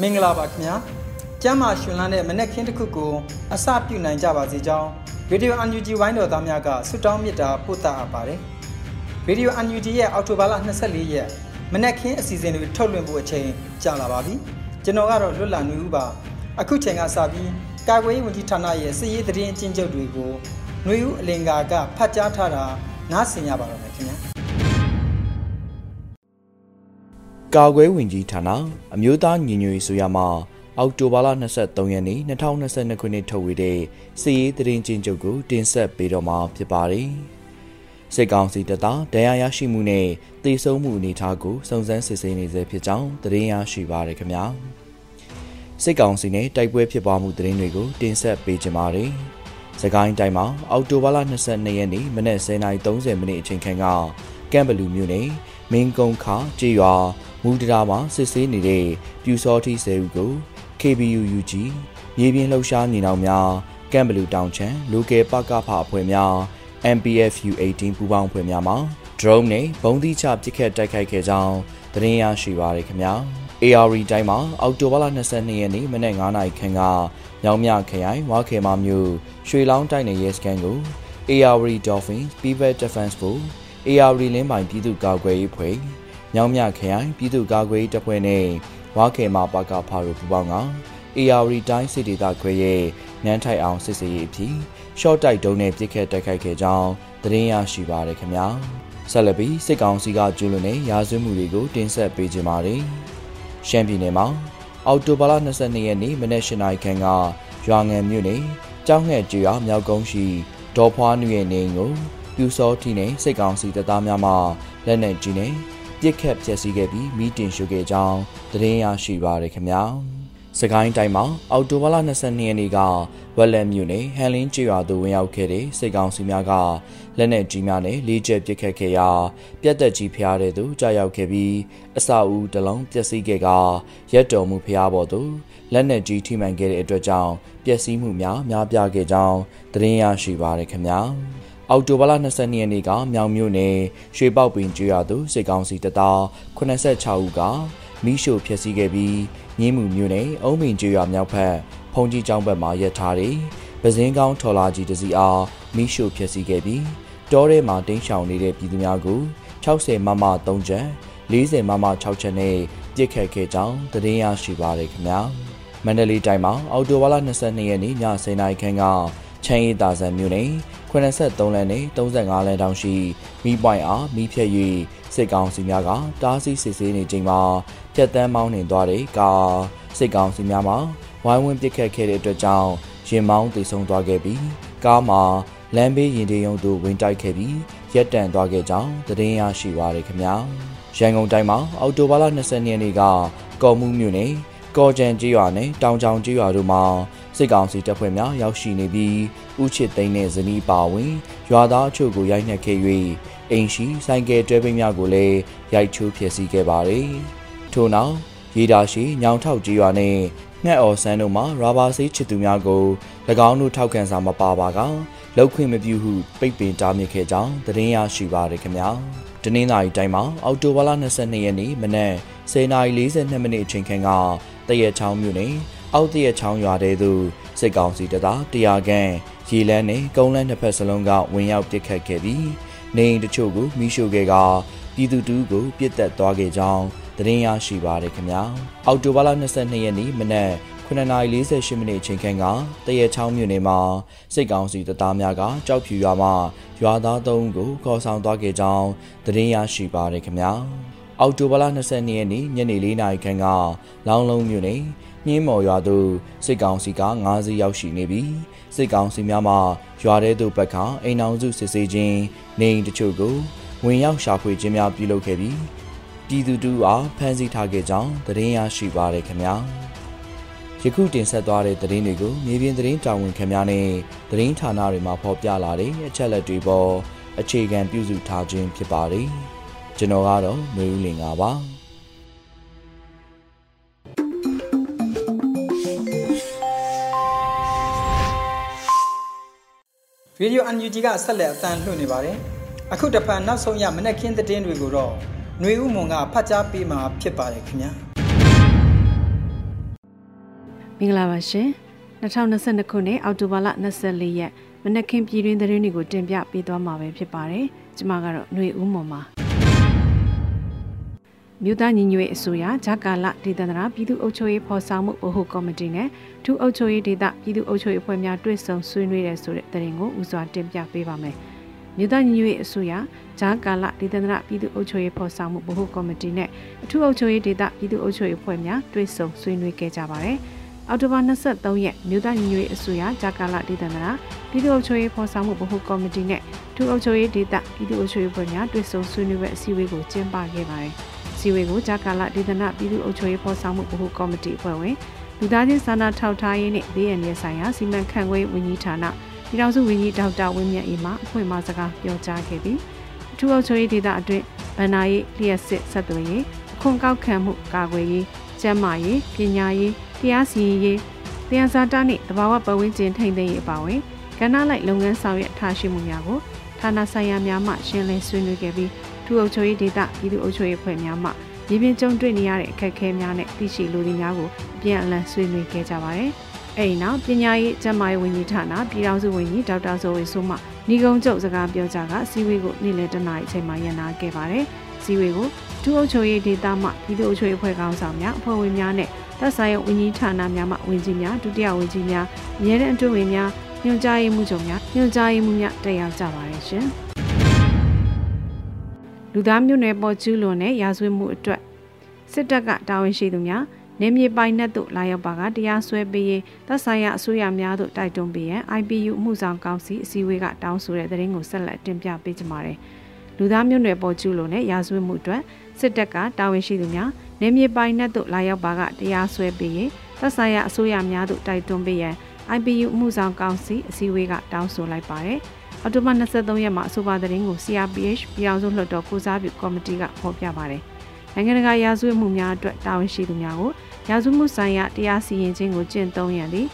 မင်္ဂလာပါခင်ဗျာကျမ်းမာရှင်လန်းတဲ့မနေ့ခင်းတစ်ခုကိုအစပြုနိုင်ကြပါစေကြောင်းဗီဒီယို UNG ဝိုင်းတော်သားများကဆုတောင်းမေတ္တာပို့သအပ်ပါတယ်ဗီဒီယို UNG ရဲ့အောက်တိုဘာလ24ရက်မနေ့ခင်းအစီအစဉ်တွေထုတ်လွှင့်ဖို့အချိန်ကြာလာပါပြီကျွန်တော်ကတော့လွတ်လပ်နေဦးပါအခုချိန်ကစပြီးကာကွယ်ရေးဝန်ကြီးဌာနရဲ့စစ်ရေးသတင်းအကျဉ်းချုပ်တွေကိုຫນွေဦးအလင်္ကာကဖတ်ကြားထားတာနားဆင်ရပါတော့မယ်ခင်ဗျာ ကာကွယ်ဝင်ကြီးဌာနအမျိုးသားညီညွတ်ရေးဆိုရမှာအောက်တိုဘာလ23ရက်နေ့2022ခုနှစ်ထုတ်ဝေတဲ့စီရေးသတင်းချင်းချုပ်ကိုတင်ဆက်ပေးတော့မှာဖြစ်ပါတယ်။စစ်ကောင်စီတပ်သားတရားရရှိမှုနဲ့တေဆုံးမှုအနေအထားကိုစုံစမ်းစစ်ဆေးနေဆဲဖြစ်ကြောင်းသတင်းရရှိပါရခင်ဗျာ။စစ်ကောင်စီနဲ့တိုက်ပွဲဖြစ်ပွားမှုသတင်းတွေကိုတင်ဆက်ပေးကြပါမယ်။စကိုင်းတိုင်းမှာအောက်တိုဘာလ22ရက်နေ့မနက်10:30မိနစ်အချိန်ခန့်ကကမ်ဘလူမြို့နယ်မင်းကုန်းခါကြေးရွာ မူတရာမှာစစ်ဆေးနေတဲ့ပြူစောတိဆဲဦးကို KBUUG မြေပြင်လှုပ်ရှားနေအောင်များကမ်ဘလူတောင်ချန်လူကယ်ပကဖအဖွဲ့များ MPFU 18 ပူးပေါင်းအဖွဲ့များမှာ drone နဲ့ဘုံသီးချပစ်ခတ်တိုက်ခိုက်ခဲ့ကြောင်းသတင်းရရှိပါရခင်ဗျာ AR တိုင်းမှာအောက်တိုဘာလ22ရက်နေ့မနက်9:00နာရီခန့်ကညောင်မြခရိုင်ဝါခေမာမြို့ရွှေလောင်းတိုက်နယ်ရဲစခန်းကို AR Dolphins Pivot Defense Force AR လင်းပိုင်ပြည်သူ့ကာကွယ်ရေးဖွဲ့ ညောင်မြခရိုင်ပြည်သူ့ကာကွယ်ရေးတပ်ဖွဲ့နဲ့ဝါခေမာပကဖာတို့ပူးပေါင်းက AR တိုင်းစစ်ဒေသခွဲရဲ့နန်းထိုက်အောင်စစ်စေးရေးအဖြစ်ရှော့တိုက်တုံးနဲ့ပြစ်ခတ်တိုက်ခိုက်ခဲ့ကြောင်းသတင်းရရှိပါရခင်ဗျာဆက်လက်ပြီးစစ်ကောင်စီကကျူးလွန်တဲ့ရာဇဝတ်မှုတွေကိုတင်ဆက်ပေးကြပါမယ်ရှမ်းပြည်နယ်မှာအော်တိုဘာလ22ရက်နေ့မနက်၈နာရီခန့်ကရွာငံမြို့နယ်ကျောင်းငှက်ကျွာမြောက်ကုန်းရှိဒေါ်ဖွားနွေရဲ့နေအိမ်ကိုပြူစောထီနဲ့စစ်ကောင်စီတပ်သားများမှလက်နက်ကြီးနဲ့ ပြစ်ခတ်ဖျက်ဆီးခဲ့ပြီးမိတင်ရှုခဲ့ကြောင်းသတင်းရရှိပါရခင်ဗျာ။စကိုင်းတိုင်းမှာအော်တိုဘာလ22ရက်နေ့ကဝက်လက်မြို့နယ်ဟန်လင်းကျွာသို့ဝင်ရောက်ခဲ့တဲ့စစ်ကောင်စီများကလက်နက်ကြီးများနဲ့လေးချက်ပစ်ခတ်ခဲ့ရာပြက်တက်ကြီးဖျားတဲ့သူကြားရောက်ခဲ့ပြီးအစာဦးတလုံးပျက်စီးခဲ့ကရက်တော်မူဖျားပေါ်သို့လက်နက်ကြီးထိမှန်ခဲ့တဲ့အတွက်ကြောင့်ပျက်စီးမှုများများပြားခဲ့ကြောင်းသတင်းရရှိပါရခင်ဗျာ။ အောက်တိုဘာလ22ရက်နေ့ကမြောင်မြို့နယ်ရွှေပေါက်ပင်ကျွော်သူစစ်ကောင်စီတပ်သား86ဦးကမိရှို့ဖျက်ဆီးခဲ့ပြီးမြင်းမှုမြို့နယ်အုံးပင်ကျွော်မြောက်ဖက်ဖုန်ကြီးကျောင်းဘက်မှရပ်ထားတဲ့ပဇင်းကောင်းထော်လာကြီးတစီအားမိရှို့ဖျက်ဆီးခဲ့ပြီးတောထဲမှာတင်းရှောင်နေတဲ့ပြည်သူများကို60မမ3ချက်40မမ6ချက်နဲ့ပြစ်ခတ်ခဲ့ကြောင်းသတင်းရရှိပါရခင်ဗျာမန္တလေးတိုင်းမှာအော်တိုဝါလာ22ရက်နေ့ည10:00နာရီခန့်က ချမ်းရည်တာဆန်မြို့နယ်83လမ်းနဲ့35လမ်းတောင်ရှိမိပွိုင်အားမိဖြက်၍စစ်ကောင်စီများကတားဆီးစစ်ဆေးနေချိန်မှာဖြတ်တန်းမောင်းနှင်သွားတဲ့ကားစစ်ကောင်စီများမှဝိုင်းဝန်းပစ်ခတ်ခဲ့တဲ့အတွက်ကြောင့်ရင်မောင်းတိဆုံသွားခဲ့ပြီးကားမှာလမ်းဘေးရင်တေးရုံတို့ဝင်တိုက်ခဲ့ပြီးရက်တန့်သွားခဲ့ကြောင်းသတင်းရရှိပါရခင်ဗျာရန်ကုန်တိုင်းမှာအော်တိုဘာလ20ရက်နေ့ကကော်မှုမြို့နယ် ကော်ကြံကြီးရွာနဲ့တောင်ချောင်ကြီးရွာတို့မှာစစ်ကောင်စီတပ်ဖွဲ့များရောက်ရှိနေပြီးဥချစ်သိန်းနဲ့ဇနီးပါဝင်ရွာသားအချို့ကိုရိုက်နှက်ခဲ့၍အိမ်ရှိဆိုင်ကယ်တွဲပိများကိုလည်းရိုက်ချိုးဖျက်ဆီးခဲ့ပါတယ်။ထို့နောက်ရေတာရှိညောင်ထောက်ကြီးရွာနဲ့ငှက်အော်ဆန်းတို့မှရာဘာဆေးချစ်သူများကို၎င်းတို့ထောက်ခံစာမပါပါကလောက်ခွင့်မပြုဟုပိတ်ပင်တားမြစ်ခဲ့ကြောင်းသတင်းရရှိပါရခင်ဗျာ။တနင်္လာရီတိုင်းမှာအော်တိုဘာလ22ရက်နေ့မနက်10:42မိနစ်အချိန်ခန့်က တရက်ချောင်းမြို့နယ်အောက်တရချောင်းရွာတဲသို့စစ်ကောင်စီတပ်သားတရားခန့်ရေလန်းနဲ့ကုန်းလန်းနှစ်ဖက်စလုံးကဝင်ရောက်ပစ်ခတ်ခဲ့ပြီးနေအိမ်တချို့ကိုမိရှို့ခဲ့ကပြည်သူတူကိုပြစ်တက်သွားခဲ့ကြောင်းသတင်းရရှိပါရခင်ဗျာအောက်တိုဘာလ22ရက်နေ့မနက်9:48မိနစ်အချိန်ခန့်ကတရဲချောင်းမြို့နယ်မှာစစ်ကောင်စီတပ်သားများကကြောက်ဖြူရွာမှရွာသား၃ဦးကိုခေါ်ဆောင်သွားခဲ့ကြောင်းသတင်းရရှိပါရခင်ဗျာ အောက်တိုဘာလ22ရက်နေ့ညနေ4နာရီခန့်ကလောင်းလုံးမြို့နယ်နှင်းမော်ရွာသို့စစ်ကောင်စီက9စီးရောက်ရှိနေပြီးစစ်ကောင်စီများမှရွာထဲသို့ပတ်ခါအိမ်အောင်စုစစ်ဆေးခြင်းနေအိမ်တချို့ကိုဝင်ရောက်ရှာဖွေခြင်းများပြုလုပ်ခဲ့ပြီးပြည်သူတို့အားဖမ်းဆီးထားခဲ့ကြောင်းသတင်းရရှိပါရခင်ဗျာယခုတင်ဆက်သွားတဲ့သတင်းတွေကိုမြေပြင်သတင်းတာဝန်ခံများနဲ့သတင်းဌာနတွေမှာဖော်ပြလာတဲ့အချက်လက်တွေပေါ်အခြေခံပြုစုထားခြင်းဖြစ်ပါတယ် ကျွန်တော်ကတော့မျိုးဦးလင်ပါပါရေဒီယို UNG ကဆက်လက်အသံလွှင့်နေပါတယ်အခုတပံနောက်ဆုံးရမနက်ခင်းသတင်းတွေကိုတော့ຫນွေဦးမွန်ကဖတ်ကြားပေးမှာဖြစ်ပါတယ်ခင်ဗျာမင်္ဂလာပါရှင်2022ခုနှစ်အောက်တိုဘာလ24ရက်မနက်ခင်းပြည်တွင်သတင်းတွေကိုတင်ပြပေးသွားမှာပဲဖြစ်ပါတယ်ကျွန်မကတော့ຫນွေဦးမွန်ပါ မြို့သားညီညွတ်ရေးအစိုးရဂျာကာလဒေသန္တရာပြည်သူ့အုပ်ချုပ်ရေးဖော်ဆောင်မှုဗဟိုကော်မတီနဲ့ထူးအုပ်ချုပ်ရေးဒေသပြည်သူ့အုပ်ချုပ်ရေးအဖွဲ့များတွဲဆုံဆွေးနွေးတဲ့ဆိုတဲ့သတင်းကိုဦးစွာတင်ပြပေးပါမယ်။မြို့သားညီညွတ်ရေးအစိုးရဂျာကာလဒေသန္တရပြည်သူ့အုပ်ချုပ်ရေးဖော်ဆောင်မှုဗဟိုကော်မတီနဲ့အထူးအုပ်ချုပ်ရေးဒေသပြည်သူ့အုပ်ချုပ်ရေးအဖွဲ့များတွဲဆုံဆွေးနွေးခဲ့ကြပါတယ်။အောက်တိုဘာ23ရက်မြို့သားညီညွတ်ရေးအစိုးရဂျာကာလဒေသန္တရပြည်သူ့အုပ်ချုပ်ရေးဖော်ဆောင်မှုဗဟိုကော်မတီနဲ့ထူးအုပ်ချုပ်ရေးဒေသပြည်သူ့အုပ်ချုပ်ရေးအဖွဲ့များတွဲဆုံဆွေးနွေးတဲ့အစည်းအဝေးကိုကျင်းပခဲ့ပါတယ်။ စည်းဝေးကိုဂျာကာလဒေသနာပြည်သူ့အုပ်ချုပ်ရေးဖော်ဆောင်မှုဗဟိုကော်မတီအဖွဲ့ဝင်လူသားချင်းစာနာထောက်ထားရေးနှင့်ဘေးအန္တရာယ်ဆိုင်ရာစီမံခန့်ခွဲဝန်ကြီးဌာနပြည်ထောင်စုဝန်ကြီးဒေါက်တာဝင်းမြတ်အေးမှအဖွင့်အမစကားပြောကြားခဲ့ပြီးအထူးအုပ်ချုပ်ရေးဒေသအတွင်းဗန္နာရေးလျှက်စစ်ဆက်သွယ်ရေးအခွန်ကောက်ခံမှုကာကွယ်ရေးကျန်းမာရေးပညာရေးတရားစီရင်ရေးတရားစာတနှင့်တဘာဝပတ်ဝန်းကျင်ထိန်းသိမ်းရေးအပါအဝင်ကဏ္ဍလိုက်လုပ်ငန်းဆောင်ရွက်ထားရှိမှုများကိုဌာနဆိုင်ရာများမှရှင်းလင်းဆွေးနွေးခဲ့ပြီး ထူအုပ်ချုပ်ရေးဒေသပြည်သူ့အုပ်ချုပ်ရေးဖွဲ့များမှမြေပြင်ကြုံတွေ့နေရတဲ့အခက်အခဲများနဲ့သိရှိလိုသည့်များကိုအပြန်အလှန်ဆွေးနွေးခဲ့ကြပါတယ်။အဲဒီနောက်ပညာရေးကျန်းမာရေးဝန်ကြီးဌာနပြည်ထောင်စုဝန်ကြီးဒေါက်တာဇော်ဝေဆိုးမှညီကုံကျုပ်စကားပြောကြားကစီဝေးကိုနေ့လယ်တနာရီအချိန်မှာရန်နာခဲ့ပါတယ်။စီဝေးကိုဒုအုပ်ချုပ်ရေးဒေသမှပြည်သူ့အုပ်ချုပ်ရေးအဖွဲ့ကောင်ဆောင်များအဖွဲ့ဝင်များနဲ့သက်ဆိုင်ရာဝန်ကြီးဌာနများမှဝန်ကြီးများဒုတိယဝန်ကြီးများအမြဲတမ်းအတွင်းဝင်များညွှန်ကြားရေးမှူးချုပ်များညွှန်ကြားရေးမှူးများတက်ရောက်ကြပါတယ်ရှင်။ လူသားမျိုးနွယ်ပေါ်ကျူးလွန်တဲ့ရာဇဝတ်မှုအတွက်စစ်တပ်ကတာဝန်ရှိသူများနေမြေပိုင်နက်သို့လာရောက်ပါကတရားစွဲပေးရေးသက်ဆိုင်ရာအစိုးရများသို့တိုက်တွန်းပေးရန် IPU မှုဆောင်ကောင်စီအစည်းအဝေးကတောင်းဆိုတဲ့သတင်းကိုဆက်လက်တင်ပြပေးကြပါမယ်။လူသားမျိုးနွယ်ပေါ်ကျူးလွန်တဲ့ရာဇဝတ်မှုအတွက်စစ်တပ်ကတာဝန်ရှိသူများနေမြေပိုင်နက်သို့လာရောက်ပါကတရားစွဲပေးရေးသက်ဆိုင်ရာအစိုးရများသို့တိုက်တွန်းပေးရန် IPU မှုဆောင်ကောင်စီအစည်းအဝေးကတောင်းဆိုလိုက်ပါတယ်။ အော်တိုဘာ23ရက်မှာအဆိုပါသတင်းကို CRPH ပြည်အောင်စုလွှတ်တော်ကိုစားပြုကော်မတီကဖော်ပြပါတယ်။နိုင်ငံတကာရာဇဝတ်မှုများအတွက်တာဝန်ရှိသူများကိုရာဇဝတ်မှုဆိုင်ရာတရားစီရင်ခြင်းကိုကျင့်သုံးရန်သည်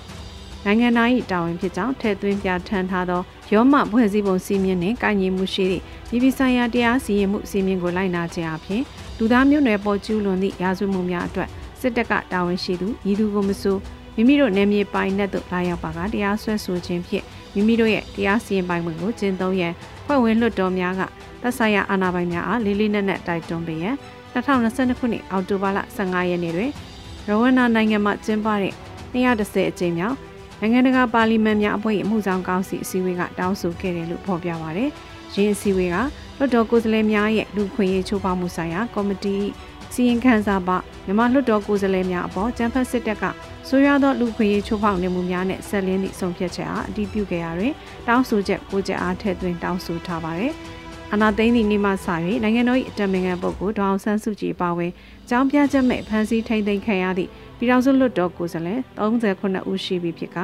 နိုင်ငံသား၏တာဝန်ဖြစ်ကြောင်းထည့်သွင်းပြဋ္ဌာန်းထားသောရောမဖွဲ့စည်းပုံစည်းမျဉ်းနှင့်ကိုင်ညီမှုရှိသည့်ပြည်ပဆိုင်ရာတရားစီရင်မှုစည်းမျဉ်းကိုလိုက်နာခြင်းအပြင်လူသားမျိုးနွယ်ပေါ်ကျူးလွန်သည့်ရာဇဝတ်မှုများအတွက်စစ်တပ်ကတာဝန်ရှိသူဤသူကိုမဆိုမိမိတို့နယ်မြေပိုင်နက်သို့လာရောက်ပါကတရားစွဲဆိုခြင်းဖြင့် မိမိတို့ရဲ့တရားစီရင်ပိုင်ခွင့်ကိုကျင့်သုံးရန်ဖွဲ့ဝင်လွှတ်တော်များကသက်ဆိုင်ရာအာဏာပိုင်များအားလေးလေးနက်နက်တိုက်တွန်းပေးရန်2022ခုနှစ်အောက်တိုဘာလ15ရက်နေ့တွင်ရဝန္နာနိုင်ငံမှာကျင်းပတဲ့210အကြိမ်မြောက်နိုင်ငံတကာပါလီမန်များအဖွဲ့၏အမှုဆောင်ကောင်စီအစည်းအဝေးကတောင်းဆိုခဲ့တယ်လို့ဖော်ပြပါရယ်။ယင်းအစည်းအဝေးကလွှတ်တော်ကိုယ်စားလှယ်များရဲ့လူခွင့်ရေးချိုးဖောက်မှုဆိုင်ရာကော်မတီစီရင်ခံစာပါမြန်မာလွှတ်တော်ကိုယ်စားလှယ်များအပေါ်ကျန်းဖက်စစ်တပ်က ဆိုးရွားသောလူခွင့်ရေးချိုးဖောက်နေမှုများနဲ့ဆက်လင်းသည့်ဆုံးဖြတ်ချက်အားအတည်ပြုခဲ့ရတွင်တောင်းဆိုချက်ကိုချက်အားထည့်သွင်းတောင်းဆိုထားပါရယ်။အနာသိန်းဒီနေ့မှစ၍နိုင်ငံတော်၏အတမင်ခံပုဂ္ဂိုလ်ဒေါအောင်ဆန်းစုကြည်ပါဝင်ကြောင်းပြချက်မဲ့ဖမ်းဆီးထိန်သိမ်းခံရသည့်ပြည်ထောင်စုလွှတ်တော်ကိုယ်စားလှယ်39ဦးရှိပြီဖြစ်က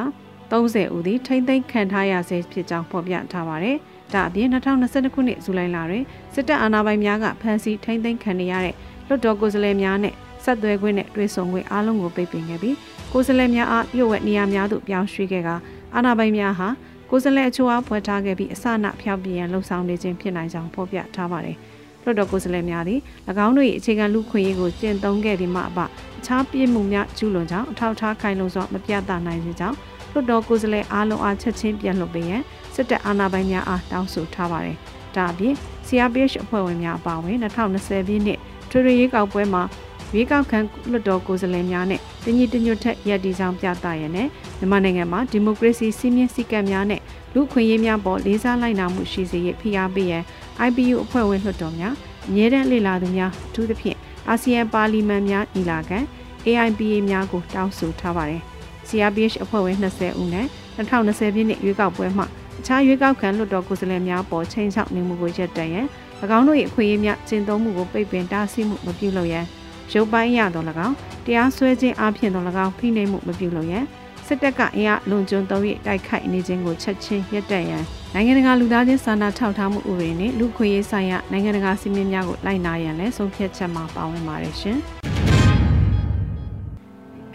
30ဦးသည်ထိန်သိမ်းခံထားရဆဲဖြစ်ကြောင်းဖော်ပြထားပါတယ်။ဒါအပြင်2022ခုနှစ်ဇူလိုင်လတွင်စစ်တပ်အာဏာပိုင်များကဖမ်းဆီးထိန်သိမ်းခံရတဲ့လွှတ်တော်ကိုယ်စားလှယ်များနဲ့ဆက်သွယ်ခွင့်နဲ့တွေ့ဆုံခွင့်အားလုံးကိုပိတ်ပင်ခဲ့ပြီး ကိုယ်စားလှယ်များအားပြုတ်ဝက်နေရာများသို့ပြောင်းရွှေ့ခဲ့ကအာဏာပိုင်များဟာကိုယ်စားလှယ်အချို့အားဖွဲ့ထားခဲ့ပြီးအစနဖျောက်ပြရန်လှုံ့ဆော်နေခြင်းဖြစ်နိုင်ကြောင်းဖော်ပြထားပါတယ်။လွှတ်တော်ကိုယ်စားလှယ်များသည်၎င်းတို့၏အခြေခံလူခွင့်ရေးကိုကျင့်သုံးခဲ့ပြီးမှအပအခြားပြစ်မှုများကျူးလွန်ကြောင်းအထောက်ထားခိုင်လုံစွာမပြသနိုင်စေကြောင်းလွှတ်တော်ကိုယ်စားလှယ်အားလုံးအားချက်ချင်းပြန်လွှတ်ပေးရန်စစ်တပ်အာဏာပိုင်များအားတောင်းဆိုထားပါတယ်။ဒါအပြင် CRPH အဖွဲ့ဝင်များအပါအဝင်2020ပြည့်နှစ်ထွေထွေရေးကောက်ပွဲမှာ ရွေးကောက်ခံလွှတ်တော်ကိုယ်စားလှယ်များနဲ့တညီတညွတ်ထက်ရည်တည်ဆောင်ပြသရတဲ့မြန်မာနိုင်ငံမှာဒီမိုကရေစီစည်းမျဉ်းစည်းကမ်းများနဲ့လူခွင့်ရေးများပေါ်လေးစားလိုက်နာမှုရှိစေရဖိအားပေးရန် IPU အဖွဲ့ဝင်လွှတ်တော်များအမြဲတမ်းလေ့လာသူများအထူးသဖြင့်အာဆီယံပါလီမန်များညီလာခံ AIPA များကိုတောင်းဆိုထားပါတယ်။ CRPH အဖွဲ့ဝင်20ဦးနဲ့2020ပြည့်နှစ်ရွေးကောက်ပွဲမှာအခြားရွေးကောက်ခံလွှတ်တော်ကိုယ်စားလှယ်များပေါ်ချိန်ချောက်နေမှုကိုရပ်တန့်ရန်၎င်းတို့၏အခွင့်အရေးများကျင့်သုံးမှုကိုပိတ်ပင်တားဆီးမှုမပြုလုပ်ရန် ရုပ်ပိုင်းရတော့၎င်းတရားစွဲခြင်းအပြင်တော့၎င်းဖိနှိပ်မှုမပြုလုပ်ရန်စစ်တပ်ကအင်အားလွန်ကျွံသုံး၍တိုက်ခိုက်နေခြင်းကိုချက်ချင်းရပ်တန့်ရန်နိုင်ငံတကာလူသားချင်းစာနာထောက်ထားမှုဥပဒေနဲ့လူခွင့်ရေးဆိုင်ရာနိုင်ငံတကာစည်းမျဉ်းများကိုလိုက်နာရန်လည်းဆုံးဖြတ်ချက်မှာပါဝင်ပါတယ်ရှင်။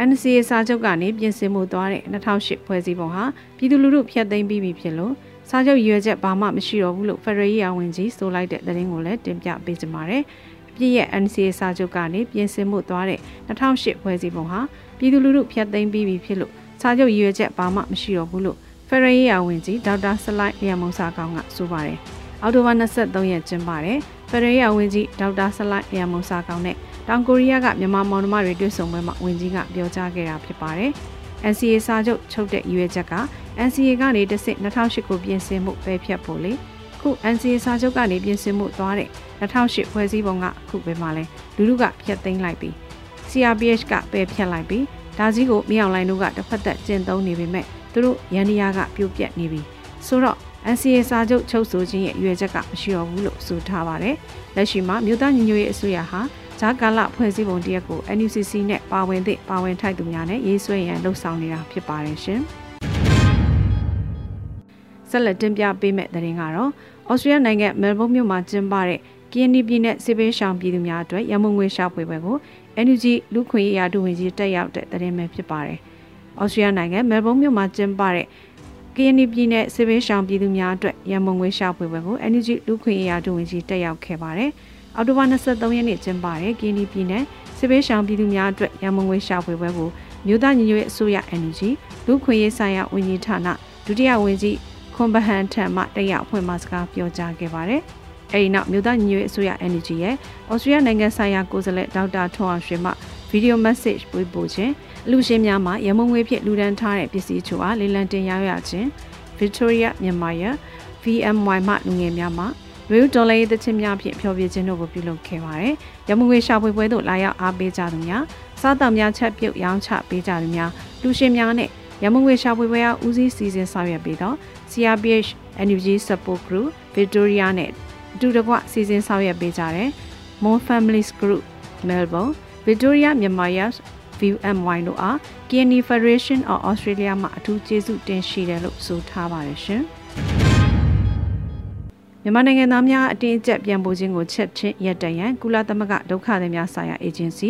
NCA စာချုပ်ကနေပြင်ဆင်မှုသွားတဲ့2008ဖွဲ့စည်းပုံဟာပြည်သူလူထုဖျက်သိမ်းပြီးပြီဖြစ်လို့စာချုပ်ရွေချက်ဘာမှမရှိတော့ဘူးလို့ဖရယ်ရီယာဝန်ကြီးဆိုလိုက်တဲ့သတင်းကိုလည်းတင်ပြပေးကြပါမယ်။အ ပြည့်ရဲ့ NCA စာချုပ်ကနေပြင်ဆင်မှုသွားတဲ့2008ဖွဲ့စည်းပုံဟာပြည်သူလူထုဖျက်သိမ်းပြီးပြီဖြစ်လို့စာချုပ်ရွေချက်ဘာမှမရှိတော့ဘူးလို့ဖရယ်ရီယာဝန်ကြီးဒေါက်တာဆလိုက်လျံမုံစာကောင်းကဆိုပါတယ်။အောက်တိုဘာ23ရက်ကျင်းပါတယ်။ဖရယ်ရီယာဝန်ကြီးဒေါက်တာဆလိုက်လျံမုံစာကောင်းနဲ့တောင်ကိုရီးယားကမြန်မာမောင်နှမတွေတွေ့ဆုံပွဲမှာဝန်ကြီးကပြောကြားခဲ့တာဖြစ်ပါတယ်။ NCA စာချုပ်ချုပ်တဲ့ရွေးချက်က NCA ကနေတစ်ဆင့်2008ကိုပြင်ဆင်မှုပဲဖြတ်ဖို့လေခု NCA စာချုပ်ကနေပြင်ဆင်မှုသွားတဲ့ 2008ဖွဲ့စည်းပုံကအခုပဲမှလဲလူလူကဖျက်သိမ်းလိုက်ပြီး CRPH ကပယ်ဖျက်လိုက်ပြီးဒါကြီးကိုမြောင်လိုင်းတို့ကတစ်ဖက်သက်ကျင့်သုံးနေပေမဲ့သူတို့ရန်နီယာကပြုတ်ပြက်နေပြီဆိုတော့ NCA စာချုပ်ချုပ်ဆိုခြင်းရဲ့ရွေချက်ကမရှိတော့ဘူးလို့ဆိုထားပါတယ်လက်ရှိမှာမြို့သားညီညွတ်ရေးအစိုးရဟာဂျာကာလဖွဲ့စည်းပုံတရက်ကို NUCC နဲ့ပါဝင်သည့်ပါဝင်ထိုက်သူများနဲ့ရေးဆွဲရန်လှုံ့ဆော်နေတာဖြစ်ပါတယ်ရှင်။ဆက်လက်တင်ပြပေးမယ့်သတင်းကတော့ဩစတြေးလျနိုင်ငံမဲလ်ဘုန်းမြို့မှာကျင်းပတဲ့ KND ပြည်နယ်စစ်ပေးရှောင်ပြည်သူများအတွက်ရမုံငွေရှာဖွေပွဲကို NUG လူခွင့်ရေးရာဒုဝန်ကြီးတက်ရောက်တဲ့သတင်းပဲဖြစ်ပါတယ်။ဩစတြေးလျနိုင်ငံမဲလ်ဘုန်းမြို့မှာကျင်းပတဲ့ KND ပြည်နယ်စစ်ပေးရှောင်ပြည်သူများအတွက်ရမုံငွေရှာဖွေပွဲကို NUG လူခွင့်ရေးရာဒုဝန်ကြီးတက်ရောက်ခဲ့ပါတယ်။အောက်တိုဘာ23ရက်နေ့ကျင်းပတဲ့ KND ပြည်နယ်စစ်ပေးရှောင်ပြည်သူများအတွက်ရမုံငွေရှာဖွေပွဲကိုမြို့သားညီညွတ်ရေးအစိုးရ NUG လူခွင့်ရေးဆိုင်ရာဝန်ကြီးဌာနဒုတိယဝန်ကြီးခွန်ဘဟန်ထံမှတက်ရောက်ဖွင့်မစကားပြောကြားခဲ့ပါတယ်။ အဲဒီနောက်မြို့သားညီညွတ်ရေးအစိုးရ NUG ရဲ့ဩစတြေးလျနိုင်ငံဆိုင်ရာကိုယ်စားလှယ်ဒေါက်တာထွန်းအောင်ရွှေမှဗီဒီယိုမက်ဆေ့ချ်ပေးပို့ခြင်းလူရှင်များမှရမုံငွေဖြင့်လူဒန်းထားတဲ့ပစ္စည်းချို့အားလေလံတင်ရရခြင်း Victoria မြန်မာရ VMY မှလူငယ်များမှရေဒေါ်လာရေးသချင်းများဖြင့်ဖျော်ဖြေခြင်းတို့ကိုပြုလုပ်ခဲ့ပါတယ်။ရမုံငွေရှာဖွေပွဲသို့လာရောက်အားပေးကြသူများစားတောက်များချက်ပြုတ်ရောင်းချပေးကြသူများလူရှင်များနဲ့ရမုံငွေရှာဖွေပွဲအားဦးစီးစီစဉ်ဆောင်ရွက်ပေးသော CRPH NUG Support Group Victoria နဲ့ အတူတကွစီစဉ်ဆောင်ရွက်ပေးကြတဲ့ More Families Group Melbourne Victoria မြန်မာ Yes VMY တို့အား KNI Federation of Australia မှအထူးကျေးဇူးတင်ရှိတယ်လို့ဆိုထားပါတယ်ရှင်။ မြန်မာနိုင်ငံသားများအတင်းအကျပ်ပြန်ပို့ခြင်းကိုချက်ချင်းရပ်တန့်ရန်ကုလသမဂ္ဂဒုက္ခသည်များဆိုင်ရာအေဂျင်စီ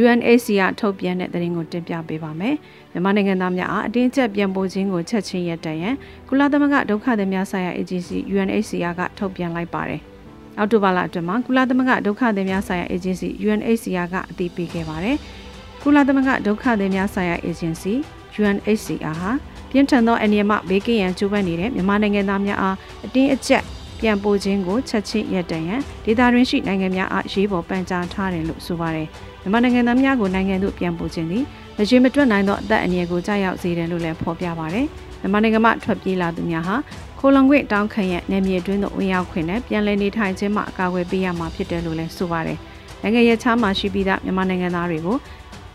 UNHCR ထုတ်ပြန်တဲ့သတင်းကိုတင်ပြပေးပါမယ်။မြန်မာနိုင်ငံသားများအားအတင်းအကျပ်ပြန်ပို့ခြင်းကိုချက်ချင်းရပ်တန့်ရန်ကုလသမဂ္ဂဒုက္ခသည်များဆိုင်ရာအေဂျင်စီ UNHCR ကထုတ်ပြန်လိုက်ပါတယ်။အောက်တိုဘာလအတွင်းမှာကုလသမဂ္ဂဒုက္ခသည်များဆိုင်ရာအေဂျင်စီ UNHCR ကအတည်ပြုခဲ့ပါတယ်။ကုလသမဂ္ဂဒုက္ခသည်များဆိုင်ရာအေဂျင်စီ UNHCR ဟာပြင်းထန်သောအန္တရာယ်မှဘေးကင်းရန်ကြိုးပမ်းနေတဲ့မြန်မာနိုင်ငံသားများအားအတင်းအကျပ် ပြန်ပို့ခြင်းကိုချက်ချင်းရပ်တန့်ရန်ဒေသတွင်းရှိနိုင်ငံများအားရေးပေါ်ပန်ကြားထားတယ်လို့ဆိုပါတယ်။မြန်မာနိုင်ငံသားများကိုနိုင်ငံသို့ပြန်ပို့ခြင်းသည်မရေမတွက်နိုင်သောအသက်အန္တရာယ်ကိုကြားရောက်စေတယ်လို့လည်းဖော်ပြပါတယ်။မြန်မာနိုင်ငံမှထွက်ပြေးလာသူများဟာခိုလုံခွင့်တောင်းခံရနယ်မြေတွင်းသို့ဝင်ရောက်ခွင့်နဲ့ပြန်လည်နေထိုင်ခြင်းမှအကာအကွယ်ပေးရမှာဖြစ်တယ်လို့လည်းဆိုပါတယ်။နိုင်ငံရဲ့ချားမှာရှိပြီးသားမြန်မာနိုင်ငံသားတွေကို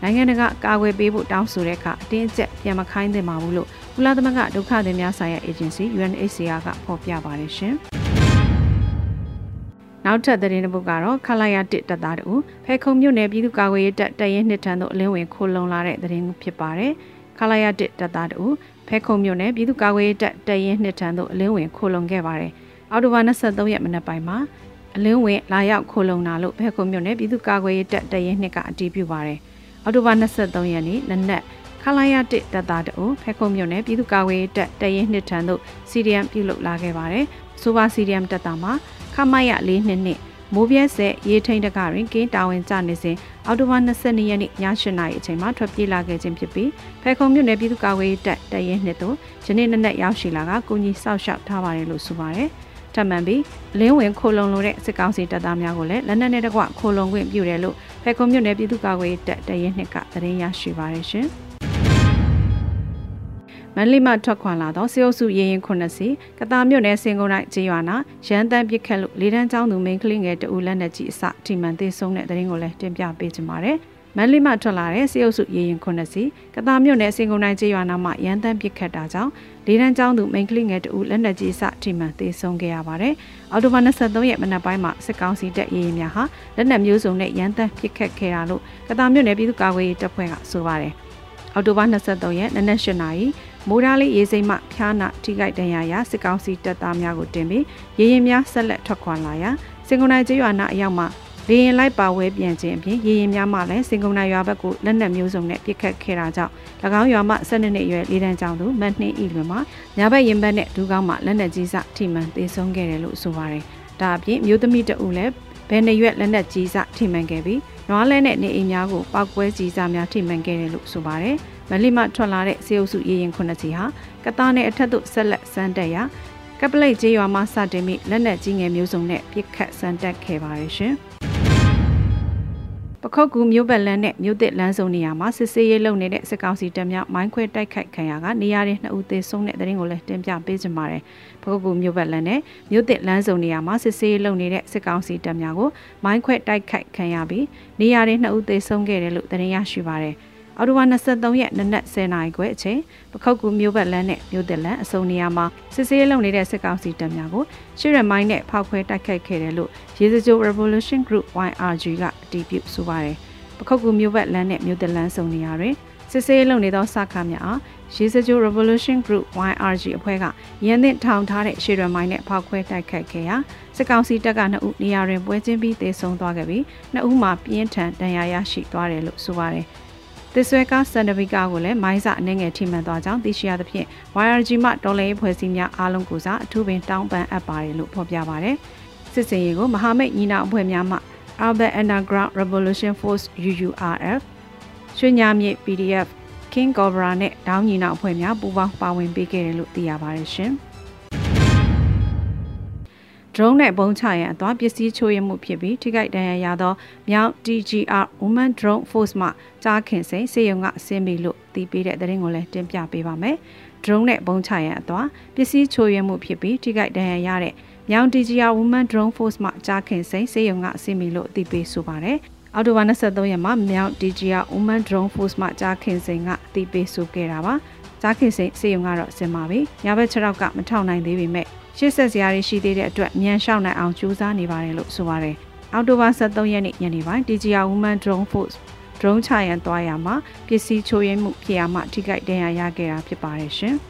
နိုင်ငံတကာကာကွယ်ပေးဖို့တောင်းဆိုတဲ့အခါအတင်းအကျပ်ပြန်မခိုင်းသင့်ပါဘူးလို့ကုလသမဂ္ဂဒုက္ခသည်များဆိုင်ရာအေဂျင်စီ UNHCR ကဖော်ပြပါတယ်ရှင်။ နောက်ထပ်သတင်းတစ်ပုဒ်ကတော့ခလာရတစ်တပ်သားတူဖဲခုံမြို့နယ်ပြည်သူ့ကာကွယ်ရေးတပ်တရင်နှစ်ထန်းသို့အလင်းဝင်ခိုလုံလာတဲ့သတင်းဖြစ်ပါတယ်ခလာရတစ်တပ်သားတူဖဲခုံမြို့နယ်ပြည်သူ့ကာကွယ်ရေးတပ်တရင်နှစ်ထန်းသို့အလင်းဝင်ခိုလုံခဲ့ပါတယ်အောက်တိုဘာ23ရက်မနက်ပိုင်းမှာအလင်းဝင်လာရောက်ခိုလုံလာလို့ဖဲခုံမြို့နယ်ပြည်သူ့ကာကွယ်ရေးတပ်တရင်နှစ်ကအတည်ပြုပါတယ်အောက်တိုဘာ23ရက်နေ့နနက်ခလာရတစ်တပ်သားတူဖဲခုံမြို့နယ်ပြည်သူ့ကာကွယ်ရေးတပ်တရင်နှစ်ထန်းသို့စီဒီအမ်ပြုလုပ်လာခဲ့ပါတယ်ဆိုပါစီဒီအမ်တပ်သားမှာ ခမရ၄နှစ်နှစ်မိုးပြဲဆက်ရေထိန်တကတွင်ကင်းတာဝန်ကျနေစဉ်အောက်တိုဘာ22ရက်နေ့ည8နာရီအချိန်မှာထွက်ပြေးလာခဲ့ခြင်းဖြစ်ပြီးဖဲခုံမြို့နယ်ပြည်သူ့ကာကွယ်ရေးတပ်တရဲနှစ်သို့ယနေ့နေ့နဲ့ရောက်ရှိလာကကိုကြီးစောက်ရှောက်ထားပါတယ်လို့ဆိုပါတယ်။ထထပ်မံပြီးလင်းဝင်ခိုလုံလိုတဲ့စစ်ကောင်စီတပ်သားများကိုလည်းလက်နက်နဲ့တကွခိုလုံခွင့်ပြုတယ်လို့ဖဲခုံမြို့နယ်ပြည်သူ့ကာကွယ်ရေးတပ်တရင်နှစ်ကသတင်းရရှိပါရရှင်။ မန္တလေးမှထွက်ခွာလာသောစေအုပ်စုရေရင်ခုနှစ်စီကတာမြို့နယ်စင်ကုန်တိုင်းကျေးရွာနာရန်တန်းပစ်ခတ်လို့လေးတန်းကျောင်းသူမိန်းကလေးငယ်တဦးလက်နက်ကြီးအစထိမှန်သေးဆုံးတဲ့တဲ့ရင်ကိုလည်းတင်ပြပေးကြပါမယ်။မန္တလေးမှထွက်လာတဲ့စေအုပ်စုရေရင်ခုနှစ်စီကတာမြို့နယ်စင်ကုန်တိုင်းကျေးရွာနာမှာရန်တန်းပစ်ခတ်တာကြောင့်လေးတန်းကျောင်းသူမိန်းကလေးငယ်တဦးလက်နက်ကြီးအစထိမှန်သေးဆုံးခဲ့ရပါတယ်။အော်တိုဘာ23ရက်မနက်ပိုင်းမှာစစ်ကောင်စီတပ်ရေရင်များဟာလက်နက်မျိုးစုံနဲ့ရန်တန်းပစ်ခတ်ခဲ့တာလို့ကတာမြို့နယ်ပြည်သူ့ကာကွယ်ရေးတပ်ဖွဲ့ကဆိုပါတယ်။အော်တိုဘာ23ရက်နနက်၈နာရီ မိုးသားလေးရေးစိမ့်မှဖျားနာထိခိုက်ဒဏ်ရာရစစ်ကောင်စီတပ်သားများကိုတင်ပြီးရေရင်များဆက်လက်ထွက်ခွာလာရာစင်ကုန်နိုင်ကျေးရွာနာအရောက်မှာလေရင်လိုက်ပါဝဲပြန်ခြင်းအပြင်ရေရင်များမှလည်းစင်ကုန်နိုင်ရွာဘက်ကိုလက်နက်မျိုးစုံနဲ့ပစ်ခတ်ခဲ့တာကြောင့်၎င်းရွာမှ12နှစ်အရွယ်လေးတန်းကျောင်းသူမတ်နှင်းဤလွင်မှာညာဘက်ရင်ဘက်နဲ့ဒူးကောင်းမှလက်နက်ကြီးစထိမှန်သေဆုံးခဲ့တယ်လို့ဆိုပါတယ်။ဒါအပြင်မျိုးသမီးတဦးလည်းဘယ်နှရွက်လက်နက်ကြီးစထိမှန်ခဲ့ပြီးနွားလဲနဲ့နေအိမ်များကိုပောက်ကွဲကြီးစားများထိမှန်ခဲ့တယ်လို့ဆိုပါတယ်။ မလိမထွက်လာတဲ့စေအုပ်စုရေရင်ခုနှစ်စီဟာကတားနဲ့အထက်သို့ဆက်လက်စမ်းတက်ရာကပလိတ်ကျေးရွာမှာစတင်ပြီးလက်နက်ကြီးငယ်မျိုးစုံနဲ့ပြစ်ခတ်စမ်းတက်ခဲ့ပါရရှင်။ပခုတ်ကူမြို့ပတ်လန်းနဲ့မြို့သစ်လန်းစုံနေရာမှာစစ်ဆေးရေးလုပ်နေတဲ့စစ်ကောင်စီတပ်များမိုင်းခွဲတိုက်ခိုက်ခံရကနေရာတွေနှစ်ဦးသေဆုံးတဲ့တဲ့ရင်ကိုလည်းတင်ပြပေးကြပါမယ်။ပခုတ်ကူမြို့ပတ်လန်းနဲ့မြို့သစ်လန်းစုံနေရာမှာစစ်ဆေးရေးလုပ်နေတဲ့စစ်ကောင်စီတပ်များကိုမိုင်းခွဲတိုက်ခိုက်ခံရပြီးနေရာတွေနှစ်ဦးသေဆုံးခဲ့တယ်လို့သတင်းရရှိပါရယ်။ အော်တိုဝါ23ရက်နနက်10:00နာရီခွဲအချိန်ပခောက်ကူမြို့ဘက်လမ်းနဲ့မြို့သက်လမ်းအစုံနေရာမှာစစ်ဆေးလုပ်နေတဲ့စစ်ကောင်စီတပ်များကိုရှစ်ရမိုင်းနဲ့ဖောက်ခွဲတိုက်ခိုက်ခဲ့တယ်လို့ရေစကြို Revolution Group YRG ကအတည်ပြုဆိုပါတယ်။ပခောက်ကူမြို့ဘက်လမ်းနဲ့မြို့သက်လမ်းစုံနေရာတွင်စစ်ဆေးလုပ်နေသောစကားများအားရေစကြို Revolution Group YRG အဖွဲ့ကရန်သင့်ထောင်ထားတဲ့ရှေ့ရမိုင်းနဲ့ဖောက်ခွဲတိုက်ခိုက်ခဲ့ရာစစ်ကောင်စီတပ်ကနှစ်ဦးနေရာတွင်ပွဲချင်းပြီးသေဆုံးသွားခဲ့ပြီးနှစ်ဦးမှာပြင်းထန်ဒဏ်ရာရရှိသွားတယ်လို့ဆိုပါတယ်။ သစ်ဆွဲကားစန်ဒဗီကာကိုလည်းမိုင်းစာအနေငယ်ထိမှန်သွားကြောင်းသိရှိရသဖြင့် YRG မှတော်လှန်ရေးဖွဲ့စည်းများအားလုံးကိုစားအထူးပင်တောင်းပန်အပ်ပါတယ်လို့ဖော်ပြပါတယ်။စစ်စင်ရေးကိုမဟာမိတ်ညီနောင်အဖွဲ့များမှ Urban Underground Revolution Force UURF ရွှေညာမြေ PDF King Cobra နဲ့တောင်းညီနောင်အဖွဲ့များပူးပေါင်းပါဝင်ပေးခဲ့တယ်လို့သိရပါတယ်ရှင်။ drone နဲ့ပုံချရန်အသွားပစ္စည်းချိုးရမှုဖြစ်ပြီးထိခိုက်ဒဏ်ရာရသောမြောက် DGR Women Drone Force မှကြားခင်စိန်စေယုံကအစင်းပြီလို့သိပေးတဲ့သတင်းကိုလည်းတင်ပြပေးပါမယ်။ drone နဲ့ပုံချရန်အသွားပစ္စည်းချိုးရမှုဖြစ်ပြီးထိခိုက်ဒဏ်ရာရတဲ့မြောက် DGR Women Drone Force မှကြားခင်စိန်စေယုံကအစင်းပြီလို့သိပေးဆိုပါတယ်။အော်တိုဘာ23ရက်မှာမြောက် DGR Women Drone Force မှကြားခင်စိန်ကအသိပေးဆိုခဲ့တာပါ။ကြားခင်စိန်စေယုံကတော့စင်ပါပြီ။ညဘက်6ရောက်ကမထောက်နိုင်သေးပေမဲ့ ရှေ့ဆက်စရာတွေရှိသေးတဲ့အတွက်မြန်လျှောက်နိုင်အောင်ကြိုးစားနေပါတယ်လို့ဆိုပါတယ်။အောက်တိုဘာ23ရက်နေ့ညနေပိုင်း DJR Women Drone Force drone ချရန်သွားရမှာပစ္စည်းချိုးယွင်းမှုဖြစ်ရမှထိခိုက်ဒဏ်ရာရခဲ့တာဖြစ်ပါတယ်ရှင်။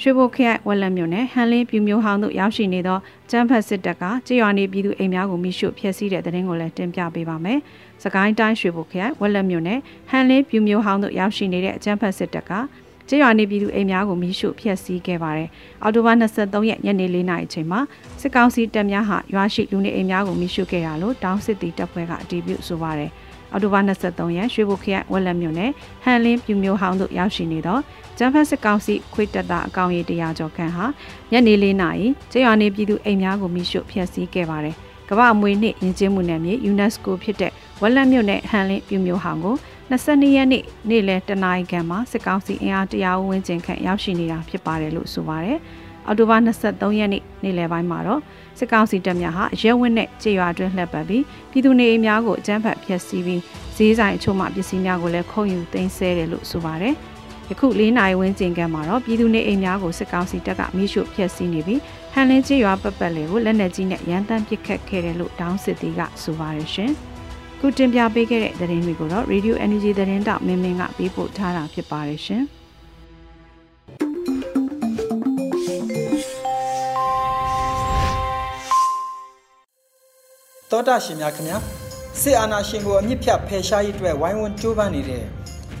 ရွှေဘိုခရိုင်ဝက်လက်မြို့နယ်ဟန်လင်းပြူမျိုးဟောင်းတို့ရောက်ရှိနေသောကျန်းဖတ်စစ်တပ်ကကြေးရွာနေပြည်သူအိမ်များကိုမိရှုဖျက်ဆီးတဲ့တဲ့တင်ကိုလည်းတင်ပြပေးပါမယ်။စကိုင်းတိုင်းရွှေဘိုခရိုင်ဝက်လက်မြို့နယ်ဟန်လင်းပြူမျိုးဟောင်းတို့ရောက်ရှိနေတဲ့အကျန်းဖတ်စစ်တပ်က ကျေးရွာနေပြည်သူအိမ်များကိုမိရှုဖျက်ဆီးခဲ့ပါတယ်။အော်တိုဘာ23ရက်ညနေ4နာရီအချိန်မှာစစ်ကောင်စီတပ်များဟာရွာရှိလူနေအိမ်များကိုမိရှုခဲ့တာလို့တောင်းစစ်တီတပ်ဖွဲ့ကအတည်ပြုဆိုပါတယ်။အော်တိုဘာ23ရက်ရွှေဘုခရိုင်ဝက်လက်မြို့နယ်ဟန်လင်းပြူမျိုးဟောင်းတို့ရောက်ရှိနေသောဂျမ်ဖတ်စစ်ကောင်စီခွေတပ်သားအကောင်ရီတရားကျော်ခန့်ဟာညနေ4နာရီကျေးရွာနေပြည်သူအိမ်များကိုမိရှုဖျက်ဆီးခဲ့ပါတယ်။ကမ္ဘာအမွေနှစ်ယဉ်ကျေးမှုနယ်မြေ UNESCO ဖြစ်တဲ့ဝက်လက်မြို့နယ်ဟန်လင်းပြူမျိုးဟောင်းကို 22ရက်နေ့နေ့လယ်တနာရီခန့်မှာစစ်ကောင်စီအင်အားတရားဝန်းကျင်ခန့်ရောက်ရှိနေတာဖြစ်ပါတယ်လို့ဆိုပါတယ်။အော်တိုဘာ23ရက်နေ့နေ့လယ်ပိုင်းမှာတော့စစ်ကောင်စီတပ်များဟာရဲဝင်းနဲ့ကြေရွာတွင်းလှည့်ပတ်ပြီးပြည်သူနေအိမ်များကိုအကြမ်းဖက်ဖျက်ဆီးပြီးဈေးဆိုင်အချို့မှပစ္စည်းများကိုလည်းခုံယူသိမ်းဆည်းတယ်လို့ဆိုပါတယ်။ယခု၄နိုင်ဝန်းကျင်ကမှာတော့ပြည်သူနေအိမ်များကိုစစ်ကောင်စီတပ်ကမိရှုဖျက်ဆီးနေပြီးဟန်လင်းကြေရွာပတ်ပတ်လေကိုလက်နက်ကြီးနဲ့ရန်တမ်းပစ်ခတ်ခဲ့တယ်လို့တောင်းစစ်တီကဆိုပါတယ်ရှင်။ ခုတင်ပြပေးခဲ့တဲ့သတင်းတွေကိုတော့ Radio Energy သတင်းတောက်မင်းမင်းကပေးပို့ထားတာဖြစ်ပါတယ်ရှင်။တောတာရှင်များခင်ဗျာစစ်အာဏာရှင်ကိုအမြင့်ဖြတ်ဖယ်ရှားရေးအတွက်ဝိုင်းဝန်းကြိုးပမ်းနေတဲ့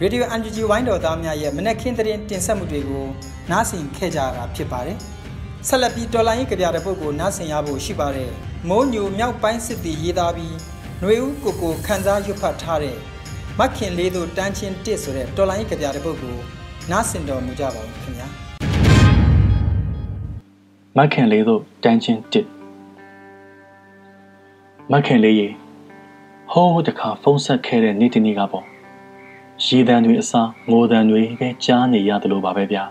Radio NGG ဝိုင်းတော်သားများရဲ့မနက်ခင်းသတင်းတင်ဆက်မှုတွေကိုနားဆင်ခဲ့ကြတာဖြစ်ပါတယ်။ဆက်လက်ပြီးတော်လိုင်းရေးကြပြတဲ့ပုဂ္ဂိုလ်နားဆင်ရဖို့ရှိပါတယ်။မိုးညိုမြောက်ပိုင်းစစ်တီရေးသားပြီး ຫນွေဦးကိုကိုခန်းစားရွတ်ဖတ်ထားတဲ့မခင်လေးတို့တန်းချင်းတစ်ဆိုတဲ့တော်လိုင်းကြပြတဲ့ပုဂ္ဂိုလ်နားဆင်တော်မူကြပါဦးခင်ဗျာမခင်လေးတို့တန်းချင်းတစ်မခင်လေးရေဟိုးတခါဖုန်းဆက်ခဲ့တဲ့နေ့တနေ့ကပေါ့ရည်တန်တွေအစားငိုတန်တွေပဲကြားနေရတယ်လို့ပါပဲဗျာ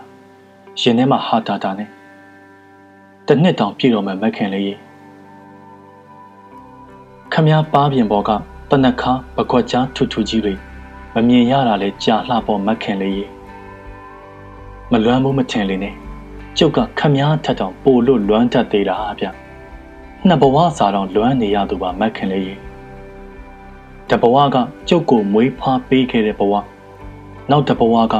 ရင်ထဲမှာဟာတာတာနဲ့တနှစ်တောင်ပြည့်တော့မှမခင်လေးရေ ခမည်းပါးပြင်ပေါ်ကတနခါပကွက်ကြားထူထူကြီးတွေမမြင်ရတာလဲကြာလှပေါ်မခင်လေးရေမလွမ်းဘူးမထင်လေနဲ့ကျုပ်ကခမည်းထက်တောင်ပိုလို့လွမ်းတတ်သေးတာဗျနှစ်ဘဝစာတောင်လွမ်းနေရသူပါမခင်လေးရေတဘဝကကျုပ်ကိုမွေးဖွားပေးခဲ့တဲ့ဘဝနောက်တဘဝက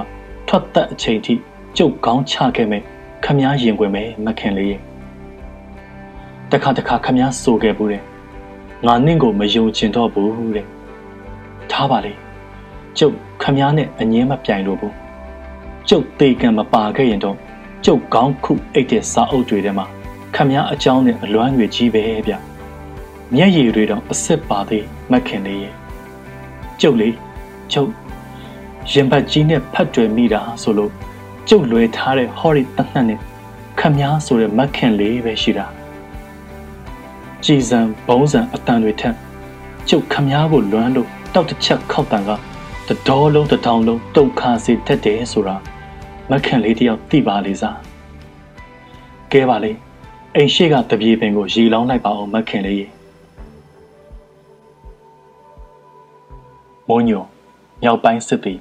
ထွက်သက်အချိန်ထိကျုပ်ကောင်းချခဲ့မယ်ခမည်းရင်ခွင်မယ်မခင်လေးရေတခါတခါခမည်းဆိုခဲ့ဘူးတဲ့ ငါနင့်ကိုမယုံချင်တော့ဘူးတဲ့ထားပါလေကျုပ်ခမည်းနဲ့အငင်းမပြိုင်လို့ဘူးကျုပ်တေကံမပါခဲ့ရင်တော့ကျုပ်ကောင်းခုအိတ်တဲ့စာအုပ်တွေထဲမှာခမည်းအကြောင်းနဲ့အလွမ်းတွေကြီးပဲဗျမျက်ရည်တွေတော့အစ်စ်ပါသေးမခင်လေးရဲ့ကျုပ်လေကျုပ်ရင်ဘတ်ကြီးနဲ့ဖတ်တွယ်မိတာဆိုလို့ကျုပ်လွယ်ထားတဲ့ဟော်ရီတနတ်နဲ့ခမည်းဆိုတဲ့မခင်လေးပဲရှိတာ ကြည်စံဘုံစံအတန်တွေထက်ကျုပ်ခမည်းကိုလွမ်းလို့တောက်တစ်ချက်ခောက်တန်ကတတော်လုံးတထောင်လုံးတုတ်ခါစေတတ်တယ်ဆိုတာမခင်လေးတယောက်သိပါလေစားကဲပါလေအိမ်ရှိကတပြေပင်ကိုရီလောင်းလိုက်ပါအောင်မခင်လေးရေမုံညိုမြောက်ပိုင်းစစ်သည်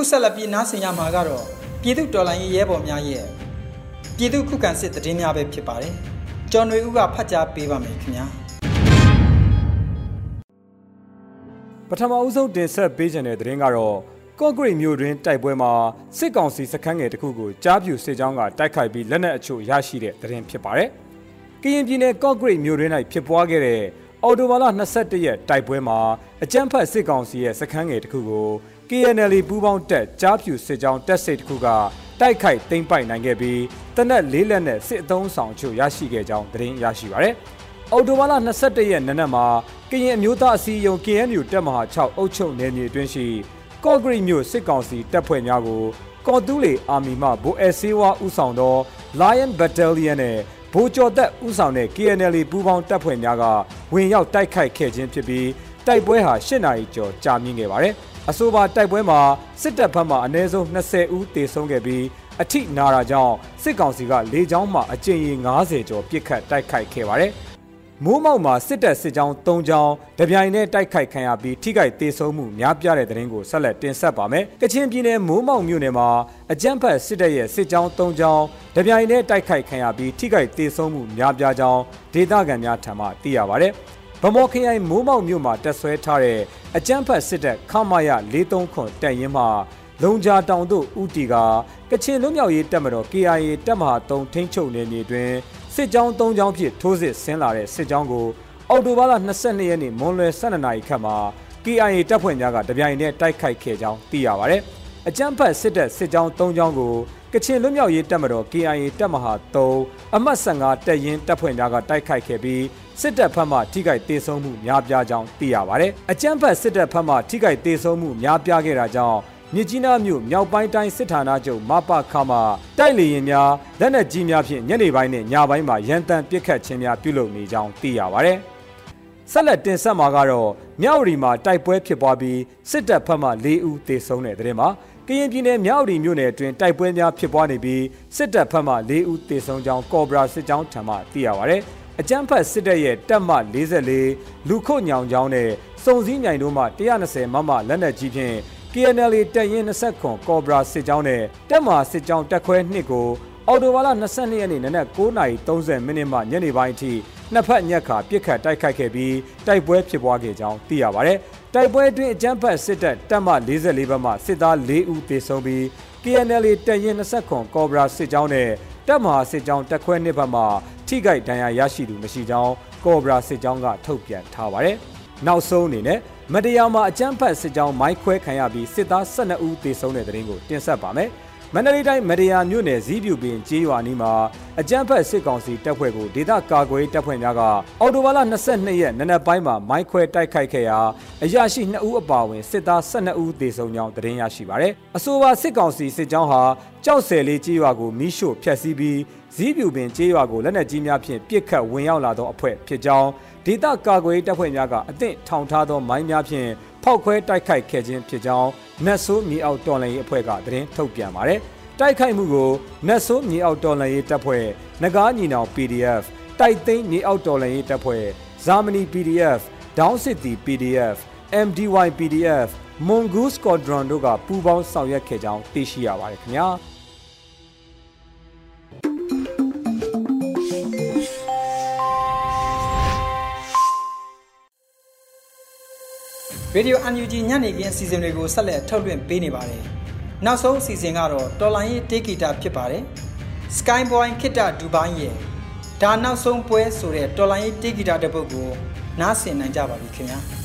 ခုဆက်လက်ပြီးနားဆင်ရမှာကတော့ပြည်သူတော်လှန်ရေးရဲဘော်များရဲ့ပြည်သူခုခံစစ်တည်င်းများပဲဖြစ်ပါတယ်ကျော်နွေဦးကဖတ်ကြားပေးပါမယ်ခင်ဗျာပထမအဦးဆုံးတင်ဆက်ပေးခြင်းတဲ့သတင်းကတော့ကော့ဂရိတ်မြို့တွင်တိုက်ပွဲမှာစစ်ကောင်စီစခန်းငယ်တစ်ခုကိုကြားပြူစစ်ကြောင်းကတိုက်ခိုက်ပြီးလက်နက်အချို့ရရှိတဲ့သတင်းဖြစ်ပါတယ်။ကရင်ပြည်နယ်ကော့ဂရိတ်မြို့တွင်၌ဖြစ်ပွားခဲ့တဲ့အော်တိုဘာလ22ရက်တိုက်ပွဲမှာအကြမ်းဖက်စစ်ကောင်စီရဲ့စခန်းငယ်တစ်ခုကို KNL ပူးပေါင်းတပ်ကြားပြူစစ်ကြောင်းတပ်စိတ်တစ်ခုကတိုက်ခိုက်သိမ်းပိုက်နိုင်ခဲ့ပြီးတနက်လေးလက်နဲ့စစ်အုံဆောင်ချို့ရရှိခဲ့ကြောင်းသတင်းရရှိပါရယ်။အော်တိုဘာလ22ရက်နနက်မှာကရင်အမျိုးသားအစည်းအရုံး KNU တပ်မဟာ6အုပ်ချုပ်နယ်မြေအတွင်းရှိကော့ဂရိတ်မြို့စစ်ကောင်စီတပ်ဖွဲ့များကိုကော်တူးလေအာမီမှဗိုလ်အဲဆေးဝါဦးဆောင်သော Lion Battalion နဲ့ဗိုလ်ကျော်သက်ဦးဆောင်တဲ့ KNL ပူးပေါင်းတပ်ဖွဲ့များကဝင်ရောက်တိုက်ခိုက်ခဲ့ခြင်းဖြစ်ပြီးတိုက်ပွဲဟာ၈နာရီကျော်ကြာမြင့်ခဲ့ပါတယ်။ အဆိုပါတိုက်ပွဲမှာစစ်တပ်ဘက်မှအနည်းဆုံး20ဦးသေဆုံးခဲ့ပြီးအထိနာတာကြောင့်စစ်ကောင်စီကလေကြောင်းမှအကြိမ်ရေ90ကျော်ပစ်ခတ်တိုက်ခိုက်ခဲ့ပါတယ်။မိုးမောက်မှာစစ်တပ်စစ်ကြောင်း၃ကြောင်းတပြိုင်တည်းတိုက်ခိုက်ခံရပြီးထိခိုက်ဒေဆုံးမှုများပြားတဲ့တဲ့ရင်ကိုဆက်လက်တင်ဆက်ပါမယ်။ကချင်ပြည်နယ်မိုးမောက်မြို့နယ်မှာအကြမ်းဖက်စစ်တပ်ရဲ့စစ်ကြောင်း၃ကြောင်းတပြိုင်တည်းတိုက်ခိုက်ခံရပြီးထိခိုက်ဒေဆုံးမှုများပြားကြောင်းဒေသခံများထံမှသိရပါဗျ။ ဗမော်ခရိုင်မိုးမောက်မြို့မှာတက်ဆွဲထားတဲ့အကြမ်းဖက်စစ်တပ်ခမာယ43ခွန်တပ်ရင်းမှလုံဂျာတောင်တို့ဦးတီကကချင်လွတ်မြောက်ရေးတပ်မတော် KIA တပ်မဟာ3ထိန်းချုပ်နယ်မြေတွင်စစ်ကြောင်း၃ကြောင်းဖြင့်ထိုးစစ်ဆင်းလာတဲ့စစ်ကြောင်းကိုအော်တိုဘာလ22ရက်နေ့မွန်လွယ်12နာရီခန့်မှာ KIA တပ်ဖွဲ့များကတပြိုင်တည်းတိုက်ခိုက်ခဲ့ကြောင်းသိရပါဗျ။အကြမ်းဖက်စစ်တပ်စစ်ကြောင်း၃ကြောင်းကို ကချင်လွတ်မြောက်ရေးတပ်မတော် KIA တပ်မဟာ3အမှတ်15တပ်ရင်းတပ်ဖွဲ့များကတိုက်ခိုက်ခဲ့ပြီးစစ်တပ်ဖက်မှထိခိုက်ဒေဆုံးမှုများပြားကြောင်းသိရပါဗျ။အကြမ်းဖက်စစ်တပ်ဖက်မှထိခိုက်ဒေဆုံးမှုများပြားခဲ့တာကြောင့်မြစ်ကြီးနားမြို့မြောက်ပိုင်းတိုင်းစစ်ဌာနချုပ်မပခမှတိုက်လေရင်များလက်နက်ကြီးများဖြင့်ညနေပိုင်းနဲ့ညပိုင်းမှာရန်တမ်းပစ်ခတ်ခြင်းများပြုလုပ်နေကြောင်းသိရပါဗျ။ဆက်လက်တင်ဆက်မှာကတော့မြောက်ရီမှာတိုက်ပွဲဖြစ်ပွားပြီးစစ်တပ်ဖက်မှ၄ဦးသေဆုံးတဲ့တဲ့မှာ ကရင်ပြည်နယ်မြောက်ရီမြို့နယ်အတွင်းတိုက်ပွဲများဖြစ်ပွားနေပြီးစစ်တပ်ဖက်မှ၄ဦးသေဆုံးကြောင်းကော်ဘရာစစ်ကြောင်းထံမှသိရပါဗျ။အကြမ်းဖက်စစ်တပ်ရဲ့တပ်မ44လူခုတ်ညောင်ချောင်းနဲ့စုံစည်းမြိုင်တို့မှ120မမလက်နက်ကြီးဖြင့် KNL တပ်ရင်း20ခွန်ကော်ဘရာစစ်ကြောင်းနဲ့တက်မာစစ်ကြောင်းတက်ခွဲနှစ်ကိုအော်တိုဘာလ22ရက်နေ့နနက်9:30မိနစ်မှညနေပိုင်းအထိနှစ်ဖက်ညက်ခါပြစ်ခတ်တိုက်ခိုက်ခဲ့ပြီးတိုက်ပွဲဖြစ်ပွားခဲ့ကြောင်းသိရပါဗျ။ တိုက်ပွဲအတွင်းအကြမ်းဖက်စစ်တပ်တပ်မ44ဘက်မှစစ်သား4ဦးသေဆုံးပြီး KNL တပ်ရင်း20ခွန်ကော်ဘရာစစ်ကြောင်းနဲ့တပ်မဟာစစ်ကြောင်းတက်ခွဲနှစ်ဘက်မှထိခိုက်ဒဏ်ရာရရှိသူမရှိကြောင်းကော်ဘရာစစ်ကြောင်းကထုတ်ပြန်ထားပါတယ်။နောက်ဆုံးအနေနဲ့မတရားမှာအကြမ်းဖက်စစ်ကြောင်းမိုင်းခွဲခံရပြီးစစ်သား12ဦးသေဆုံးတဲ့တဲ့ရင်ကိုတင်ဆက်ပါမယ်။ မန္တလေးတိုင်းမရယာမြို့နယ်ဇီးပြူပင်ကျေးရွာနီးမှာအကြမ်းဖက်စစ်ကောင်စီတပ်ဖွဲ့ကိုဒေသကာကွယ်တပ်ဖွဲ့များကအော်တိုဘာလ22ရက်နနက်ပိုင်းမှာမိုင်းခွဲတိုက်ခိုက်ခဲ့ရာအရာရှိ2ဦးအပါအဝင်စစ်သား12ဦးသေဆုံးကြောင်းသတင်းရရှိပါရယ်။အဆိုပါစစ်ကောင်စီစစ်ကြောင်းဟာကြောက်ဆယ်လေးကျေးရွာကိုမိရှို့ဖျက်ဆီးပြီးဇီးပြူပင်ကျေးရွာကိုလက်နက်ကြီးများဖြင့်ပစ်ခတ်ဝင်ရောက်လာသောအဖွဲ့ဖြစ်ကြောင်းဒေသကာကွယ်တပ်ဖွဲ့များကအသင့်ထောင်ထားသောမိုင်းများဖြင့်ဖောက်ခွဲတိုက်ခိုက်ခဲ့ခြင်းဖြစ်ကြောင်း နတ်ဆိုးမြေအောက်တော်လှန်ရေးအဖွဲ့ကသတင်းထုတ်ပြန်ပါတယ်။တိုက်ခိုက်မှုကိုနတ်ဆိုးမြေအောက်တော်လှန်ရေးတပ်ဖွဲ့ငကားညီနောင် PDF တိုက်သိမ်းမြေအောက်တော်လှန်ရေးတပ်ဖွဲ့ဇာမနီ PDF ဒေါင်းစစ်တီ PDF MDY PDF Mongoose Squadron တို့ကပူးပေါင်းဆောင်ရွက်ခဲ့ကြောင်းသိရှိရပါတယ်ခင်ဗျာ။ Radio UNG ညနေခင်းအစီအစဉ်တွေကိုဆက်လက်ထုတ်လွှင့်ပေးနေပါတယ်။နောက်ဆုံးအစီအစဉ်ကတော့တော်လိုင်းရေးတေးဂီတာဖြစ်ပါတယ်။ Skyboy ခိတ္တဒူဘိုင်းရဲ့ဒါနောက်ဆုံးပွဲဆိုတဲ့တော်လိုင်းရေးတေးဂီတာတစ်ပုဒ်ကိုနားဆင်နိုင်ကြပါပြီခင်ဗျာ။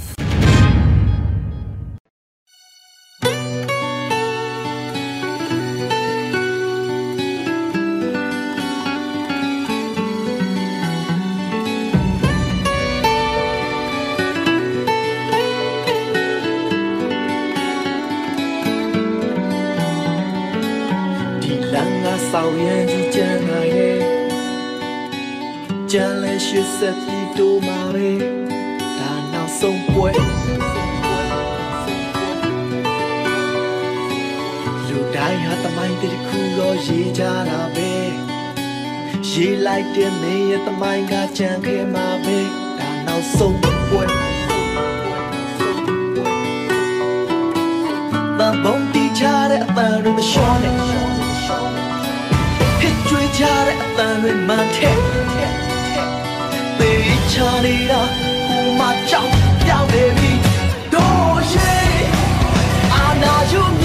shi se pi do ma re Da nào sông quê Lu dai ha ta mai ti khu lo ye ja na be Ye lai tiền me ye ta mai ga chan ke ma be Da nào sông quê Ta bông ti cha de ta ru ma shon it ကြွေးကြတဲ့အတန်တွေမှန်တဲ့သေ ချာနေတာဟိုမှာကြောက်ပြောင်းနေပြီတို့ရှိအာနာယူ